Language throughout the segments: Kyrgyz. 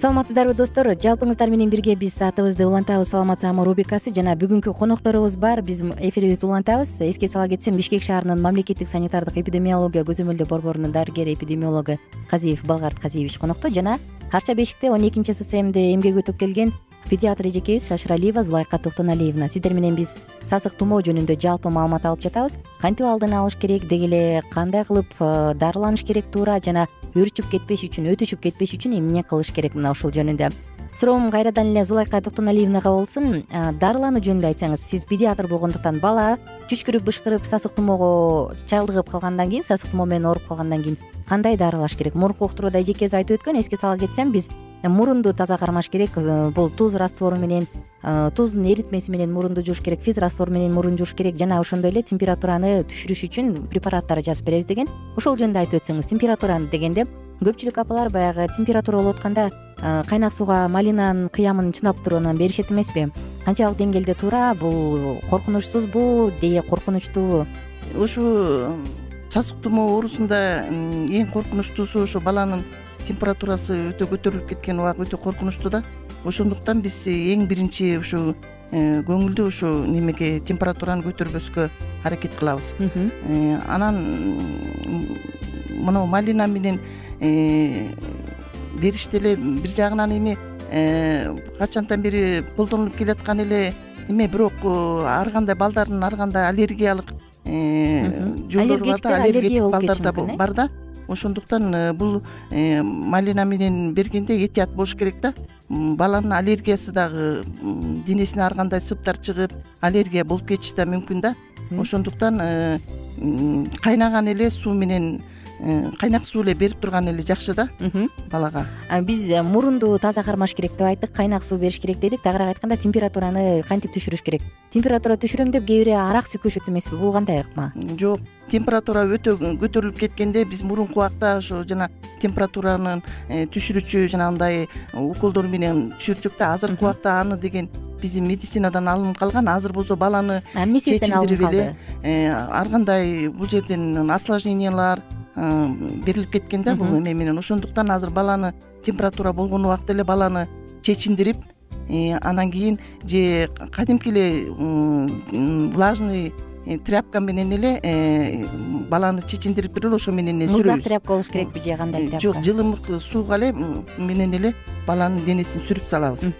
саламатсыздарбы достор? Жалпыңыздар менен бирге биз саатыбызды улантабыз саламат саама рубрикасы жана бүгүнкү конокторубуз бар. Биз эфирибизди улантабыз. Эске сала кетсем бишкек шаарынын мамлекеттик санитардык эпидемиология көзөмөлдөө борборунун дарыгери эпидемиологу казиев балгарт казиевич конокто. Жана арча бешикте он экинчи ссмде эмгек өтүп келген педиатр эжекебиз шашыралиева зулайка токтоналиевна. Сиздер менен биз сасык тумоо жөнүндө жалпы маалымат алып жатабыз. Кантип алдын алыш керек деги эле кандай кылып э, дарыланыш керек туура жана өөрчүп кетпеш үчүн өтүшүп кетпеш үчүн эмне кылыш керек мына ушул жөнүндө? Суроом кайрадан эле зулайка токтоналиевнага болсун. Э, дарылануу жөнүндө айтсаңыз сиз педиатр болгондуктан бала чүчкүрүп бышкырып сасык тумоого чалдыгып калгандан кийин сасык тумоо менен ооруп калгандан кийин кандай дарылаш керек. Мурунку уктурууда эжекебиз айтып өткөн эске сала кетсем биз мурунду таза кармаш керек. Э, бул туз раствору менен э, туздун эритмеси менен мурунду жууш керек физ раствор менен мурун жууш керек. Жана ошондой эле температураны түшүрүш үчүн препараттар жазып беребиз деген. Ошол жөнүндө айтып өтсөңүз температураны дегенде көпчүлүк апалар баягы температура болуп атканда э, кайнак сууга малинанын кыямын чылап туруп анан беришет эмеспи. Канчалык деңгээлде туура бул коркунучсузбу же коркунучтуубу ушу сасык тумоо оорусунда эң коркунучтуусу ошо баланын температурасы өтө көтөрүлүп кеткен убагы өтө коркунучтуу да. Ошондуктан биз эң биринчи ушу э, көңүлдү ушу немеге температураны көтөрбөскө аракет кылабыз. Э, анан мына малина менен э, бериште эле бир жагынан эми качантан бери колдонулуп келаткан эле эме бирок ар кандай балдардын ар кандай аллергиялык жолдору бар да аллергетик балдар да э? бар да. Ошондуктан э, бул э, малина менен бергенде этият болуш керек да. Баланын аллергиясы дагы денесине ар кандай сыптар чыгып аллергия болуп кетиши да мүмкүн да. Ошондуктан кайнаган эле суу менен Э, кайнак суу эле берип турган эле жакшы да. Балага. Биз э, мурунду таза кармаш керек деп айттык кайнак суу бериш керек дедик. Тагыраак айтканда температураны кантип түшүрүш керек? Температура түшүрөм деп кээ бири арак сүкөшөт эмеспи бул кандай ыкма жок температура өтө көтөрүлүп кеткенде биз мурунку убакта ошо жана температураны э, түшүрүүчү жанагындай уколдор менен түшүрчүк да. Азыркы убакта аны деген биздин медицинадан алынып калган азыр болсо баланы эмне себептен алынып калды. ар кандай бул жерден осложнениялар берилип кеткен да бул эме менен. Ошондуктан азыр баланы температура болгон убакта эле баланы чечиндирип э, анан кийин же кадимки эле влажный э, тряпка менен эле э, баланы чечиндирип туруп ошо менен эле сүрөбүз. муздак тряпка болуш керекпи же кандай тряпка? жок жылымык сууга эле менен эле баланын денесин сүрүп салабыз.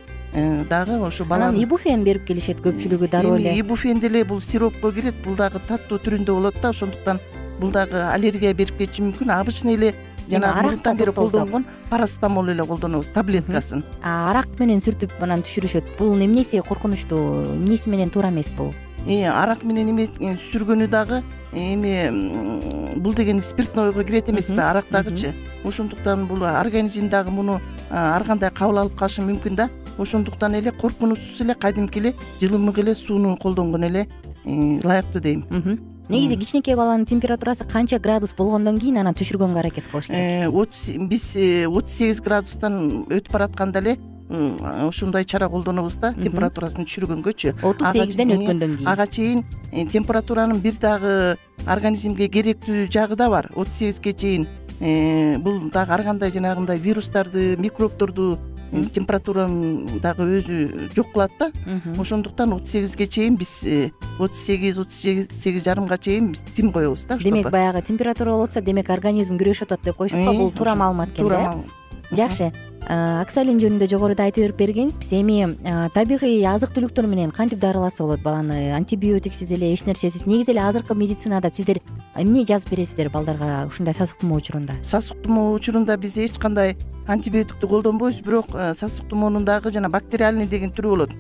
Дагы ошо бала анан ибуфен берип келишет көпчүлүгү дароо эле. ибуфен деле бул сиропко кирет бул дагы таттуу түрүндө болот да. Ошондуктан бул дагы аллергия берип кетиши мүмкүн. Обычный эле жанагы мурунтан бери колдонгон парацетамол эле колдонобуз таблеткасын. Арак менен сүртүп анан түшүрүшөт. Бул эмнеси коркунучтуу? Эмнеси менен туура эмес бул? Арак менен эме сүргөнү дагы эми бул деген спиртнойго кирет эмеспи арак дагычы. Ошондуктан бул организм дагы муну ар кандай кабыл алып калышы мүмкүн да. Ошондуктан эле коркунучсуз эле кадимки эле жылымык эле сууну колдонгон эле ылайыктуу дейм негизи кичинекей баланын температурасы канча градус болгондон кийин анан түшүргөнгө аракет кылыш керек. Э, биз э, отуз сегиз градустан өтүп баратканда эле ушундай чара колдонобуз да температурасын түшүргөнгөчү. Отуз сегизден өткөндөн кийин. ага чейин э, температуранын бир дагы организмге керектүү жагы да бар. Отуз сегизге чейин бул дагы ар кандай жанагындай вирустарды микробдорду температуранын дагы өзү жок кылат да ошондуктан отуз сегизге чейин биз э, отуз сегиз отуз сегиз жарымга чейин биз тим коебуз да демек баягы температура болуп атса демек организм күрөшүп атат деп коюшупа бул туура маалымат экен да э? жакшы оксалин жөнүндө жогоруда айтып бергенсизбиз эми табигый азык түлүктөр менен кантип дарыласа болот баланы? Антибиотиксиз эле эч нерсесиз негизи эле азыркы медицинада сиздер эмне жазып бересиздер балдарга ушундай сасык тумоо учурунда? Сасык тумоо учурунда биз эч кандай антибиотиктти колдонбойбуз бирок э, сасык тумоонун дагы жана бактериальный деген түрү болот.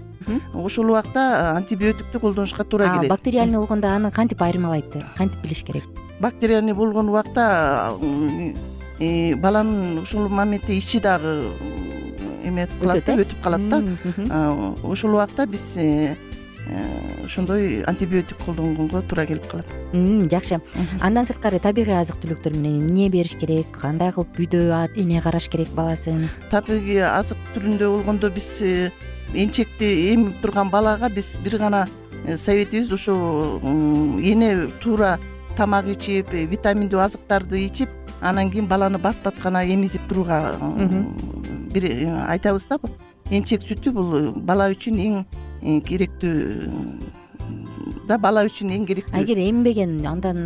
Ошол убакта э, антибиотиктти колдонушка туура келет. бактериальный болгондо аны кантип айырмалайт кантип билиш керек? Бактериальный болгон убакта баланын ошол моментте ичи дагы эметип калат да өтүп калат да. Ошол убакта биз Э, ошондой антибиотик колдонгонго туура келип калат. Жакшы. Андан сырткары табигый азык түлүктөр менен эмне бериш керек? Кандай кылып үйдө эне караш керек баласын? Табигый азык түрүндө болгондо биз э, эмчекти эмип турган балага биз бир гана э, советибиз ошо эне туура тамак ичип витаминдүү азыктарды ичип анан кийин баланы бат бат гана эмизип турууга бир айтабыз да эмчек сүтү бул бала үчүн эң Э, керектүү да бала үчүн эң керектүү. Эгер эмбеген андан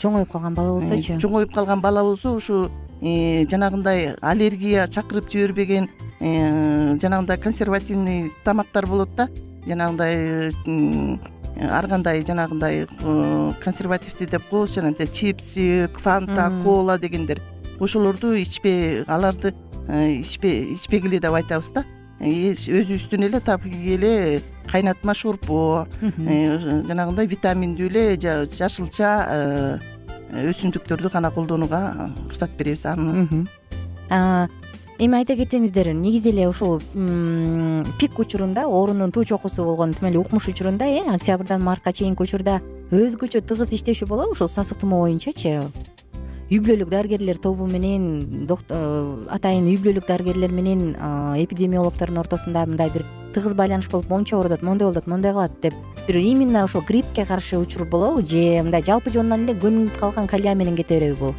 чоңоюп калган бала болсочу э, чоңоюп калган бала болсо ушу э, жанагындай аллергия чакырып жибербеген жанагындай консервативный тамактар болот да. Жанагындай ар кандай жанагындай консервативдүү деп коебуз жанагынтип чипсы фанта кола дегендер. Ошолорду ичпе аларды ичпегиле деп айтабыз да. Өзүбүздүн эле табигый эле кайнатма шорпо э, жанагындай витаминдүү эле жашылча э, өсүмдүктөрдү гана колдонууга уруксат беребиз аны эми айта кетсеңиздер негизи эле ушул пик учурунда оорунун туу чокусу болгон тим эле укмуш учурунда э октябрдан мартка чейинки учурда өзгөчө тыгыз иштешүү болобу ушул сасык тумоо боюнчачы. Үй бүлөлүк дарыгерлер тобу менен э, атайын үй бүлөлүк дарыгерлер менен эпидемиологдордун ортосунда мындай бир тыгыз байланыш болуп моунча оорутат моундай болот моундай кылат деп бир именно ошол гриппке каршы учур болобу же мындай жалпы жонунан эле көнүгүп калган калиа менен кете береби бул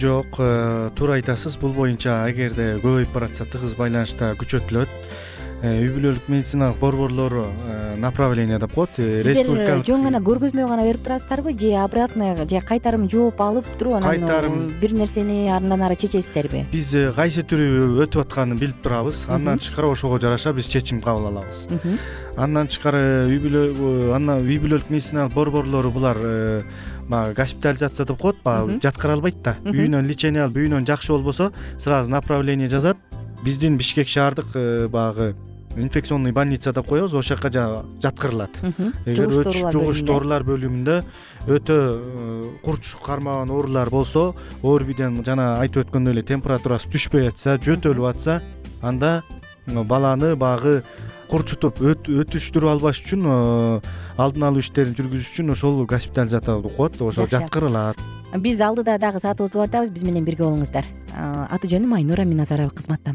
жок э, туура айтасыз бул боюнча эгерде көбөйүп баратса тыгыз байланышта күчөтүлөт үй бүлөлүк медициналык борборлору э, направление деп коет. Э, сиздер жөн гана көргөзмө гана берип турасыздарбы? Же обратно же кайтарым жооп алып туруп анан кайтарым бир нерсени андан ары чечесиздерби? Биз кайсы түрү өтүп атканын билип турабыз. Андан тышкары ошого жараша биз чечим кабыл алабыз. Андан тышкары үй бүлө андан үй бүлөлүк медициналык борборлору булар баягы госпитализация деп коет баягы жаткыра албайт да. Үйүнөн лечение алып үйүнөн жакшы болбосо сразу направление жазат. Биздин бишкек шаардык баягы инфекционный больница деп коебуз ошол жака жаткырылат. Эгер жугуш оорулар бөлүмүндө өтө э, курч кармаган оорулар болсо орбиден жана айтып өткөндөй эле температурасы түшпөй атса жөтөлүп атса анда баланы баягы курчутуп өтүштүрүп албаш үчүн э, алдын алуу иштерин жүргүзүш үчүн ошол госпитализация деп коет ошол жаткырылат. Биз алдыда дагы саатыбызды улантабыз биз менен бирге болуңуздар. Аты жөнүм айнура миназарова кызматта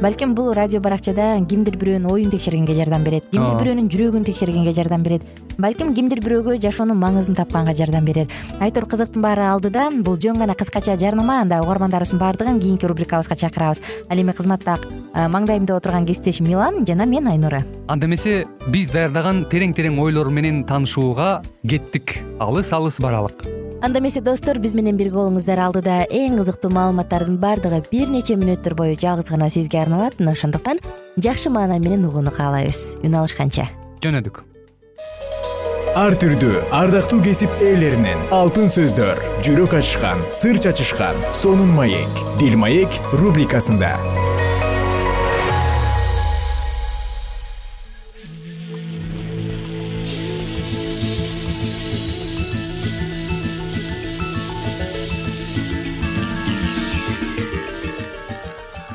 балким бул радио баракчада кимдир бирөөнүн оюн текшергенге жардам берет кимдир бирөөнүн жүрөгүн текшергенге жардам берет. Балким кимдир бирөөгө жашоонун маңызын тапканга жардам берет. Айтор кызыктын баары алдыда бул жөн гана кыскача жарнама анда угармандарыбыздын баардыгын кийинки рубрикабызга чакырабыз. Ал эми кызматта маңдайымда отурган кесиптешим милан жана мен айнура. Анда эмесе биз даярдаган терең терең ойлор менен таанышууга кеттик. Алыс алыс баралык. Анда эмесе достор биз менен бирге болуңуздар. Алдыда эң кызыктуу маалыматтардын баардыгы бир нече мүнөттөр бою жалгыз гана сизге арналат мына ошондуктан жакшы маанай менен угууну каалайбыз. Үн алышканча. Жөнөдүк. Ар түрдүү ардактуу кесип ээлеринен алтын сөздөр жүрөк ачышкан сыр чачышкан сонун маек дил маек рубрикасында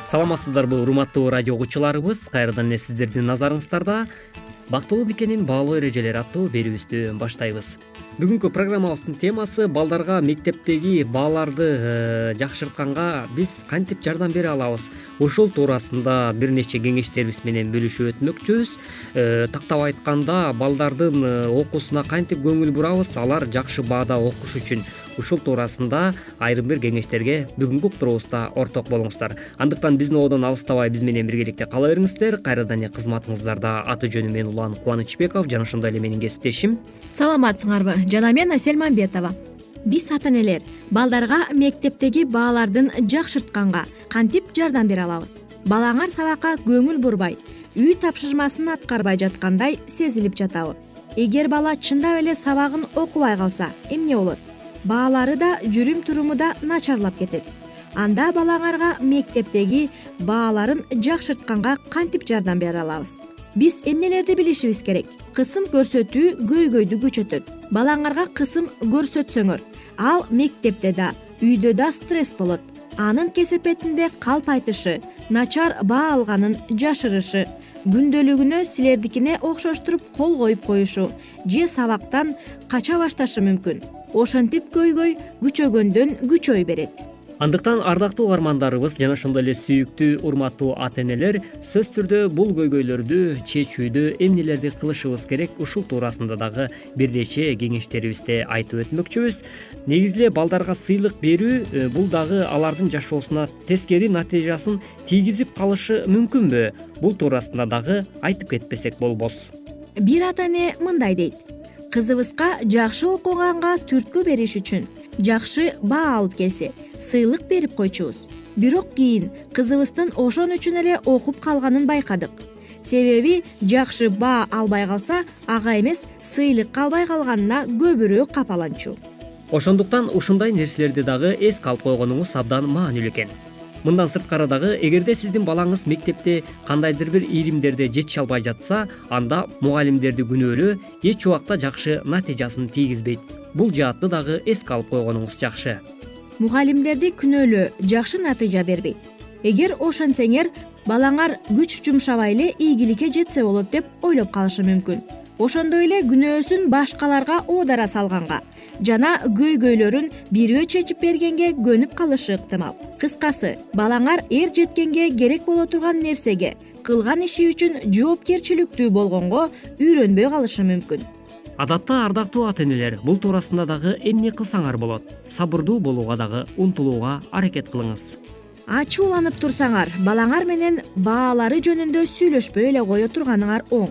саламатсыздарбы урматтуу радио угуучуларыбыз. Кайрадан эле сиздердин назарыңыздарда бактылуу никенин баалоо эрежелери аттуу берүүбүздү баштайбыз. Бүгүнкү программабыздын темасы балдарга мектептеги бааларды э, жакшыртканга биз кантип жардам бере алабыз? Ушул туурасында бир нече кеңештерибиз менен бөлүшүп өтмөкчүбүз. Э, тактап айтканда балдардын э, окуусуна кантип көңүл бурабыз? Алар жакшы баада окуш үчүн ушул туурасында айрым бир кеңештерге бүгүнкү уктуруубузда орток болуңуздар. Андыктан биздин ободон алыстабай биз менен биргеликте кала бериңиздер. Кайрадан эле кызматыңыздарда аты жөнүм мен улан кубанычбеков жана ошондой эле менин кесиптешим. Саламатсыңарбы жана мен асель мамбетова. Биз ата энелер балдарга мектептеги баалардын жакшыртканга кантип жардам бере алабыз? Балаңар сабакка көңүл бурбай үй тапшырмасын аткарбай жаткандай сезилип жатабы. Эгер бала чындап эле сабагын окубай калса эмне болот баалары да жүрүм туруму да начарлап кетет. Анда балаңарга мектептеги бааларын жакшыртканга кантип жардам бере алабыз? Биз эмнелерди билишибиз керек? Кысым көрсөтүү көйгөйдү күчөтөт. Балаңарга кысым көрсөтсөңөр. Ал мектепте да үйдө да стресс болот. Анын кесепетинде калп айтышы начар баа алганын жашырышы күндөлүгүнө силердикине окшоштуруп кол коюп коюшу же сабактан кача башташы мүмкүн ошентип көйгөй күчөгөндөн күчөй берет. Андыктан ардактуу угармандарыбыз жана ошондой эле сүйүктүү урматтуу ата энелер сөзсүз түрдө бул көйгөйлөрдү чечүүдө эмнелерди кылышыбыз керек ушул туурасында дагы бир нече кеңештерибизди айтып өтмөкчүбүз. Негизи эле балдарга сыйлык берүү э, бул дагы алардын жашоосуна тескери натыйжасын тийгизип калышы мүмкүнбү. Бул туурасында дагы айтып кетпесек болбос. Бир ата эне мындай дейт кызыбызга жакшы окуганга түрткү бериш үчүн. Жакшы баа алып келсе сыйлык берип койчубуз. Бирок кийин кызыбыздын ошон үчүн эле окуп калганын байкадык. Себеби жакшы баа албай калса ага эмес сыйлык албай калганына көбүрөөк капаланчу. Ошондуктан ушундай нерселерди дагы эске алып койгонуңуз абдан маанилүү экен мындан сырткары дагы эгерде сиздин балаңыз мектепте кандайдыр бир ийримдерде жетише албай жатса анда мугалимдерди күнөөлөө эч убакта жакшы натыйжасын тийгизбейт. Бул жаатты дагы эске алып койгонуңуз жакшы. Мугалимдерди күнөөлөө жакшы натыйжа бербейт. Эгер ошентсеңер балаңар күч жумшабай эле ийгиликке жетсе болот деп ойлоп калышы мүмкүн ошондой эле күнөөсүн башкаларга оодара салганга жана көйгөйлөрүн бирөө чечип бергенге көнүп калышы ыктымал кыскасы балаңар эр жеткенге керек боло турган нерсеге кылган иши үчүн жоопкерчиликтүү болгонго үйрөнбөй калышы мүмкүн. Адатта ардактуу ата энелер бул туурасында дагы эмне кылсаңар болот? Сабырдуу болууга дагы умтулууга аракет кылыңыз. Ачууланып турсаңар балаңар менен баалары жөнүндө сүйлөшпөй эле кое турганыңар оң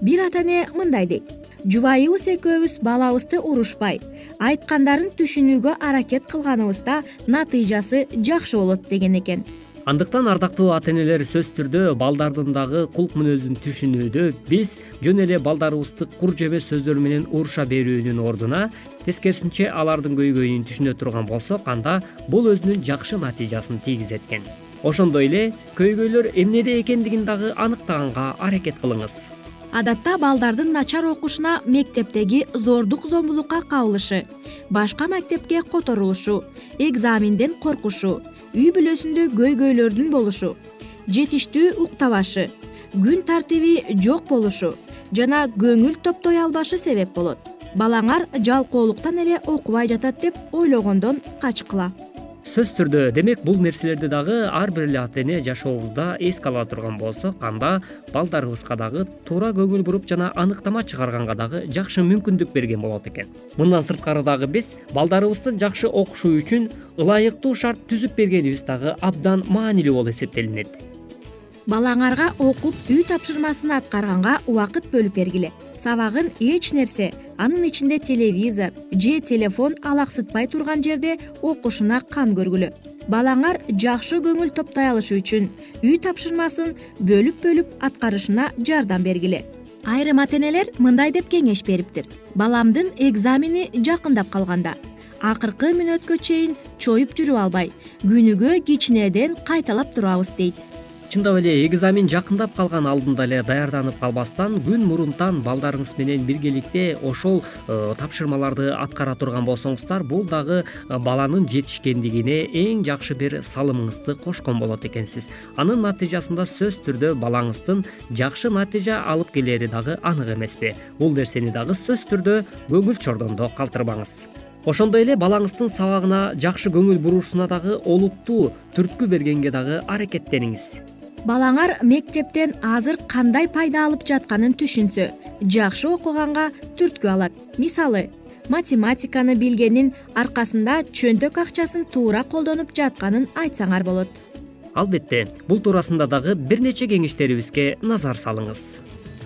бир ата эне мындай дейт. Жубайыбыз экөөбүз балабызды урушпай. Айткандарын түшүнүүгө аракет кылганыбызда натыйжасы жакшы болот деген экен андыктан ардактуу ата энелер сөзсүз түрдө балдардын дагы кулк мүнөзүн түшүнүүдө биз жөн эле балдарыбызды кур жебе сөздөр менен уруша берүүнүн ордуна тескерисинче алардын көйгөйүн түшүнө турган болсок анда бул өзүнүн жакшы натыйжасын тийгизет экен ошондой эле көйгөйлөр эмнеде экендигин дагы аныктаганга аракет кылыңыз адатта балдардын начар окушуна мектептеги зордук зомбулукка кабылышы башка мектепке которулушу экзаменден коркушу үй бүлөсүндө көйгөйлөрдүн болушу жетиштүү уктабашы күн тартиби жок болушу жана көңүл топтой албашы себеп болот. Балаңар жалкоолуктан эле окубай жатат деп ойлогондон качкыла сөзсүз түрдө демек бул нерселерди дагы ар бир эле ата эне жашообузда эске ала турган болсок анда балдарыбызга дагы туура көңүл буруп жана аныктама чыгарганга дагы жакшы мүмкүндүк берген болот экен. Мындан сырткары дагы биз балдарыбыздын жакшы окушу үчүн ылайыктуу шарт түзүп бергенибиз дагы абдан маанилүү болуп эсептелинет балаңарга окуп үй тапшырмасын аткарганга убакыт бөлүп бергиле. Сабагын эч нерсе анын ичинде телевизор же телефон алаксытпай турган жерде окушуна кам көргүлө. Балаңар жакшы көңүл топтой алышы үчүн үй тапшырмасын бөлүп бөлүп аткарышына жардам бергиле. Айрым ата энелер мындай деп кеңеш бериптир. Баламдын экзамени жакындап калганда акыркы мүнөткө чейин чоюп жүрүп албай күнүгө кичинеден кайталап турабыз дейт чындап эле экзамен жакындап калган алдында эле даярданып калбастан күн мурунтан балдарыңыз менен биргеликте ошол э, тапшырмаларды аткара турган болсоңуздар бул дагы э, баланын жетишкендигине эң жакшы бир салымыңызды кошкон болот экенсиз. Анын натыйжасында сөзсүз түрдө балаңыздын жакшы натыйжа алып келери дагы анык эмеспи. Бул нерсени дагы сөзсүз түрдө көңүл чордондо калтырбаңыз. Ошондой эле балаңыздын сабагына жакшы көңүл буруусуна дагы олуттуу түрткү бергенге дагы аракеттениңиз балаңар мектептен азыр кандай пайда алып жатканын түшүнсө жакшы окуганга түрткү алат. Мисалы математиканы билгенин аркасында чөнтөк акчасын туура колдонуп жатканын айтсаңар болот. Албетте бул туурасында дагы бир нече кеңештерибизге назар салыңыз.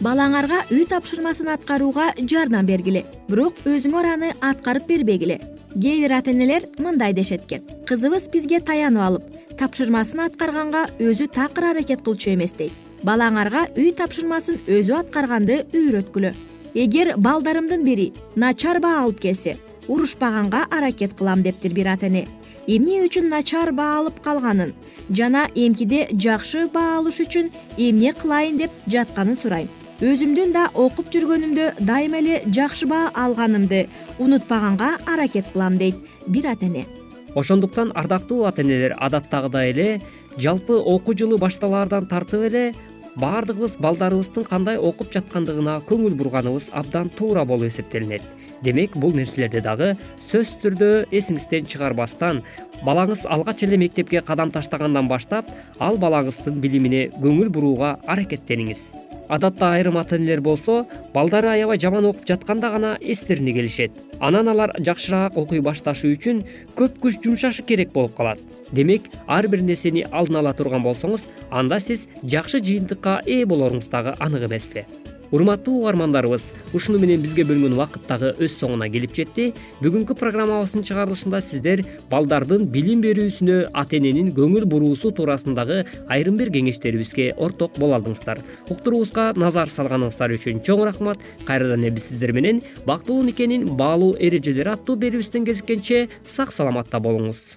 Балаңарга үй тапшырмасын аткарууга жардам бергиле бирок өзүңөр аны аткарып бербегиле кээ бир ата энелер мындай дешет экен кызыбыз бизге таянып алып тапшырмасын аткарганга өзү такыр аракет кылчу эмес дейт. Балаңарга үй тапшырмасын өзү аткарганды үйрөткүлө. Эгер балдарымдын бири начар баа алып келсе урушпаганга аракет кылам дептир бир ата эне эмне үчүн начар баа алып калганын жана эмкиде жакшы баа алыш үчүн эмне кылайын деп жатканын сурайм өзүмдүн да окуп жүргөнүмдө дайыма эле жакшы баа алганымды унутпаганга аракет кылам дейт бир ата эне ошондуктан ардактуу ата энелер адаттагыдай эле жалпы окуу жылы башталаардан тартып эле баардыгыбыз балдарыбыздын кандай окуп жаткандыгына көңүл бурганыбыз абдан туура болуп эсептелинет демек бул нерселерди дагы сөзсүз түрдө эсиңизден чыгарбастан балаңыз алгач эле мектепке кадам таштагандан баштап ал балаңыздын билимине көңүл бурууга аракеттениңиз. Адатта айрым ата энелер болсо балдары аябай жаман окуп жатканда гана эстерине келишет. Анан алар жакшыраак окуй башташы үчүн көп күч жумшашы керек болуп калат. Демек ар бир нерсени алдын ала турган болсоңуз анда сиз жакшы жыйынтыкка ээ болоруңуз дагы анык эмеспи урматтуу угармандарыбыз ушуну менен бизге бөлгөн убакыт дагы өз соңуна келип жетти. Бүгүнкү программабыздын чыгарылышында сиздер балдардын билим берүүсүнө ата эненин көңүл буруусу туурасындагы айрым бир кеңештерибизге орток боло алдыңыздар уктуруубузга назар салганыңыздар үчүн чоң рахмат. Кайрадан биз сиздер менен бактылуу никенин баалуу эрежелери аттуу берүүбүздөн кезишкенче сак саламатта болуңуз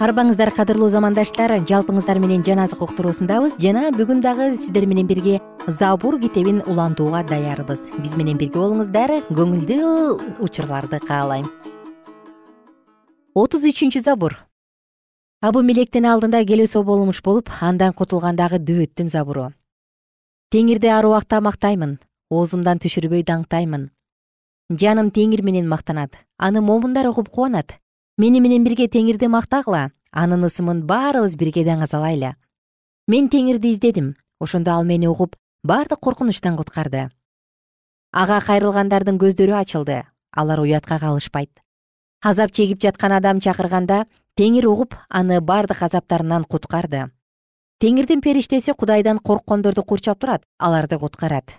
арбаңыздар кадырлуу замандаштар жалпыңыздар менен жан азык уктуруусундабыз жана бүгүн дагы сиздер менен бирге забур китебин улантууга даярбыз. Биз менен бирге болуңуздар көңүлдүү учурларды каалайм. Отуз үчүнчү забур. Абу мелектин алдында келесо болмуш болуп андан кутулгандагы дөөттүн забуру. Теңирди ар убакта мактаймын оозумдан түшүрбөй даңктаймын. Жаным теңир менен мактанат аны момундар угуп кубанат мени менен бирге теңирди мактагыла анын ысымын баарыбыз бирге даңазалайлы мен теңирди издедим ошондо ал мени угуп бардык коркунучтан куткарды. Ага кайрылгандардын көздөрү ачылды алар уятка калышпайт. Азап чегип жаткан адам чакырганда теңир угуп аны бардык азаптарынан куткарды. Теңирдин периштеси кудайдан корккондорду курчап турат аларды куткарат.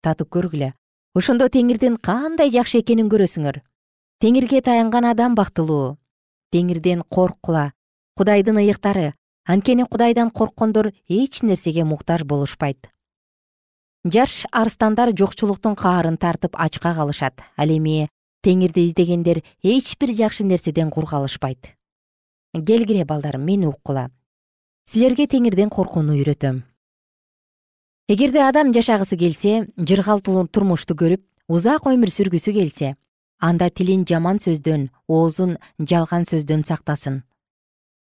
Татып көргүлө ошондо теңирдин кандай жакшы экенин көрөсүңөр теңирге таянган адам бактылуу. Теңирден корккула кудайдын ыйыктары. Анткени кудайдан корккондор эч нерсеге муктаж болушпайт. Жаш арстандар жокчулуктун каарын тартып ачка калышат. Ал эми теңирди издегендер эч бир жакшы нерседен кур калышпайт келгиле балдарым мени уккула. Силерге теңирден коркууну үйрөтөм. Эгерде адам жашагысы келсе жыргал турмушту көрүп узак өмүр сүргүсү келсе анда тилин жаман сөздөн оозун жалган сөздөн сактасын.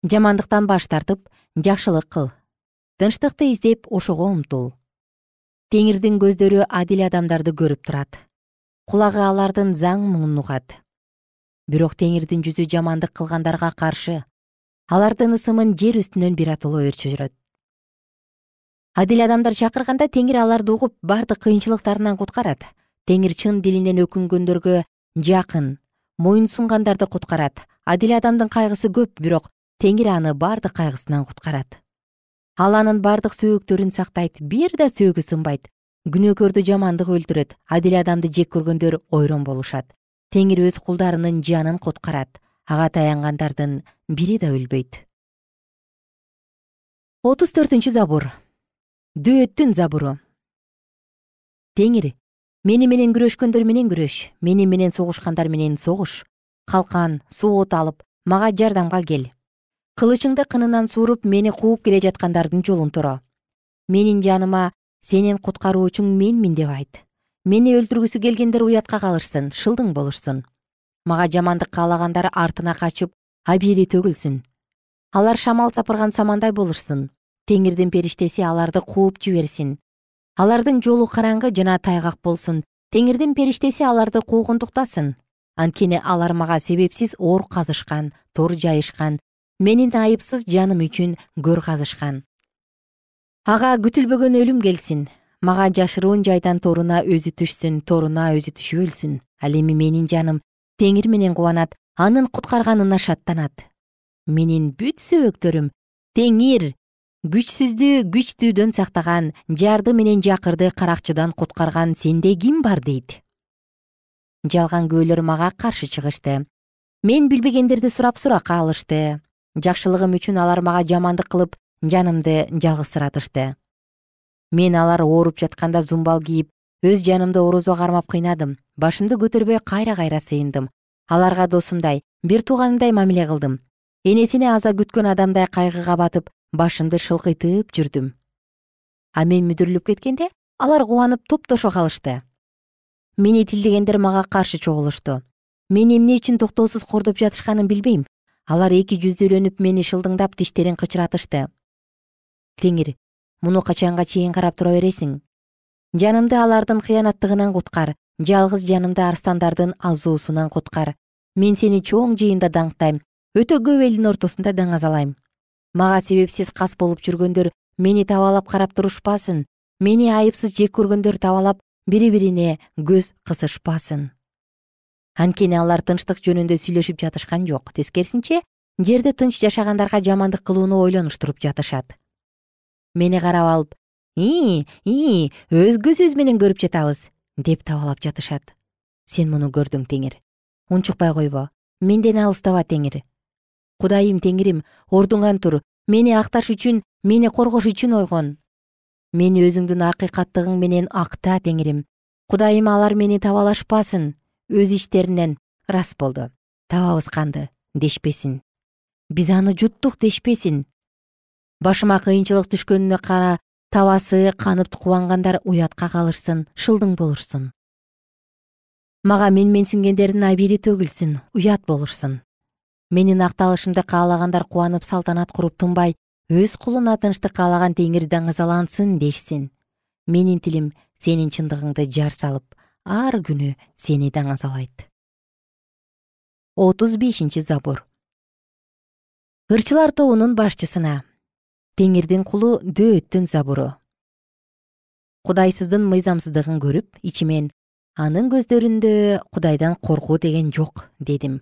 Жамандыктан баш тартып жакшылык кыл. Тынчтыкты издеп ошого умтул. Теңирдин көздөрү адил адамдарды көрүп турат. Кулагы алардын заң муңун угат бирок теңирдин жүзү жамандык кылгандарга каршы алардын ысымын жер үстүнөн биротоло өрчүрөт адил адамдар чакырганда теңир аларды угуп бардык кыйынчылыктарынан куткарат. Теңир чын дилинен өкүнгөндөргө жакын моюн сунгандарды куткарат. Адил адамдын кайгысы көп бирок теңир аны бардык кайгысынан куткарат. Ал анын бардык сөөктөрүн сактайт бир да сөөгү сынбайт. Күнөөкөрдү жамандык өлтүрөт адил адамды жек көргөндөр ойрон болушат. Теңир өз кулдарынын жанын куткарат ага таянгандардын бири да өлбөйт. Отуз төртүнчү забур. Дөөттүн забуру. Теңир мени менен күрөшкөндөр менен күрөш мени менен согушкандар менен согуш. Калкан суу от алып мага жардамга кел. Кылычыңды кынынан сууруп мени кууп келе жаткандардын жолун торо менин жаныма сенин куткаруучуң менмин деп айт. Мени өлтүргүсү келгендер уятка калышсын шылдың болушсун. Мага жамандык каалагандар артына качып абийири төгүлсүн. Алар шамал сапырган самандай болушсун. Теңирдин периштеси аларды кууп жиберсин алардын жолу караңгы жана тайгак болсун. Теңирдин периштеси аларды куугунтуктасын. Анткени алар мага себепсиз оор казышкан тор жайышкан менин айыпсыз жаным үчүн көр казышкан. Ага күтүлбөгөн өлүм келсин. Мага жашыруун жайдан торуна өзү түшсүн торуна өзү түшүп өлсүн ал эми менин жаным теңир менен кубанат анын куткарганына шаттанат. Менин бүт сөөктөрүм теңир күчсүздү күчтүүдөн сактаган жарды менен жакырды каракчыдан куткарган сенде ким бар дейт? Жалган күбөлөр мага каршы чыгышты. Мен билбегендерди сурап суракка алышты. Жакшылыгым үчүн алар мага жамандык кылып жанымды жалгызсыратышты мен алар ооруп жатканда зумбал кийип өз жанымды орозо кармап кыйнадым. Башымды көтөрбөй кайра кайра сыйындым. Аларга досумдай бир тууганымдай мамиле кылдым. Энесине аза күткөн адамдай кайгыга батып башымды шылкыйтып жүрдүм. А мен мүдүрүлүп кеткенде алар кубанып топтошо калышты. Мени тилдегендер мага каршы чогулушту. Мени эмне үчүн токтоосуз кордоп жатышканын билбейм. Алар эки жүздүүлөнүп мени шылдыңдап тиштерин кычыратышты. Теңир муну качанга чейин карап тура бересиң? Жанымды алардын кыянаттыгынан куткар жалгыз жанымды арстандардын азуусунан куткар. Мен сени чоң жыйында даңктайм өтө көп элдин ортосунда даңазалайм мага себепсиз кас болуп жүргөндөр мени табалап карап турушпасын мени айыпсыз жек көргөндөр табалап бири бирине көз кысышпасын. Анткени алар тынчтык жөнүндө сүйлөшүп жатышкан жок тескерисинче жерде тынч жашагандарга жамандык кылууну ойлонуштуруп жатышат. Мени карап алып ии ии өзгө сөз менен көрүп жатабыз деп табалап жатышат. Сен муну көрдүң теңир. Унчукпай койбо. Менден алыстаба теңир кудайым теңирим ордуңан тур. Мени акташ үчүн мени коргош үчүн ойгон. Мени өзүңдүн акыйкаттыгың менен акта теңирим. Кудайым алар мени табалашпасын. Өз ичтеринен рас болду. Табабыз канды дешпесин. Биз аны жуттук дешпесин. Башыма кыйынчылык түшкөнүнө кара табасы канып кубангандар уятка калышсын шылдың болушсун. Мага менменсингендердин абири төгүлсүн уят болушсун менин акталышымды каалагандар кубанып салтанат куруп тынбай өз кулуна тынчтык каалаган теңир даңазалансын дешсин. Менин тилим сенин чындыгыңды жар салып ар күнү сени даңазалайт отуз бешинчи забур ырчылар тобунун башчысына. Теңирдин кулу дөөттүн забуру кудайсыздын мыйзамсыздыгын көрүп ичимен анын көздөрүндө кудайдан коркуу деген жок дедим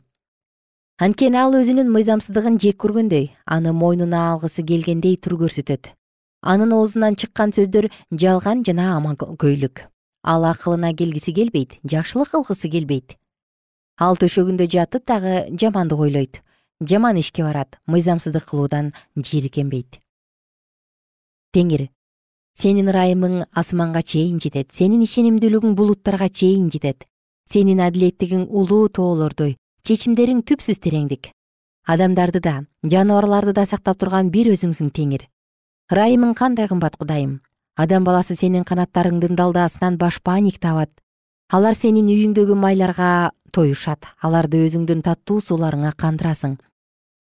анткени ал өзүнүн мыйзамсыздыгын жек көргөндөй аны мойнуна алгысы келгендей тур көрсөтөт. Анын оозунан чыккан сөздөр жалган жана аманкөйлүк ал акылына келгиси келбейт жакшылык кылгысы келбейт. Ал төшөгүндө жатып дагы жамандык ойлойт. Жаман ишке барат мыйзамсыздык кылуудан жийиркенбейт теңир сенин ырайымың асманга чейин жетет сенин ишенимдүүлүгүң булуттарга чейин жетет. Сенин адилеттигиң улуу тоолордой чечимдериң түпсүз тереңдик. Адамдарды да жаныбарларды да сактап турган бир өзүңсүң теңир. Ырайымың кандай кымбат кудайым? Адам баласы сенин канаттарыңдын далдаасынан башпаник табат. Алар сенин үйүңдөгү майларга тоюшат. Аларды өзүңдүн таттуу сууларыңа кандырасың.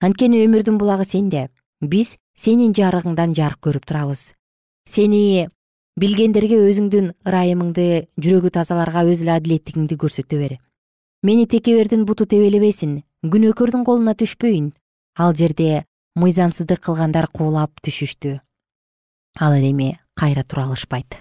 Анткени өмүрдүн булагы сенде. Биз сенин жарыгыңдан жарык көрүп турабыз. Сени билгендерге өзүңдүн ырайымыңды жүрөгү тазаларга өз эле адилеттигиңди көрсөтө бер мени текебердин буту тебелебесин күнөөкөрдүн колуна түшпөйүн. Ал жерде мыйзамсыздык кылгандар куулап түшүштү. Ал эми кайра тура алышпайт.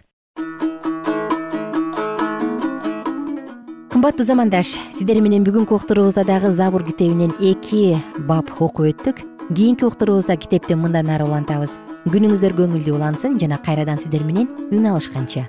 Кымбаттуу замандаш сиздер менен бүгүнкү уктуруубузда дагы забур китебинен эки бап окуп өттүк. Кийинки уктуруубузда китепти мындан ары улантабыз. Күнүңүздөр көңүлдүү улансын жана кайрадан сиздер менен үн алышканча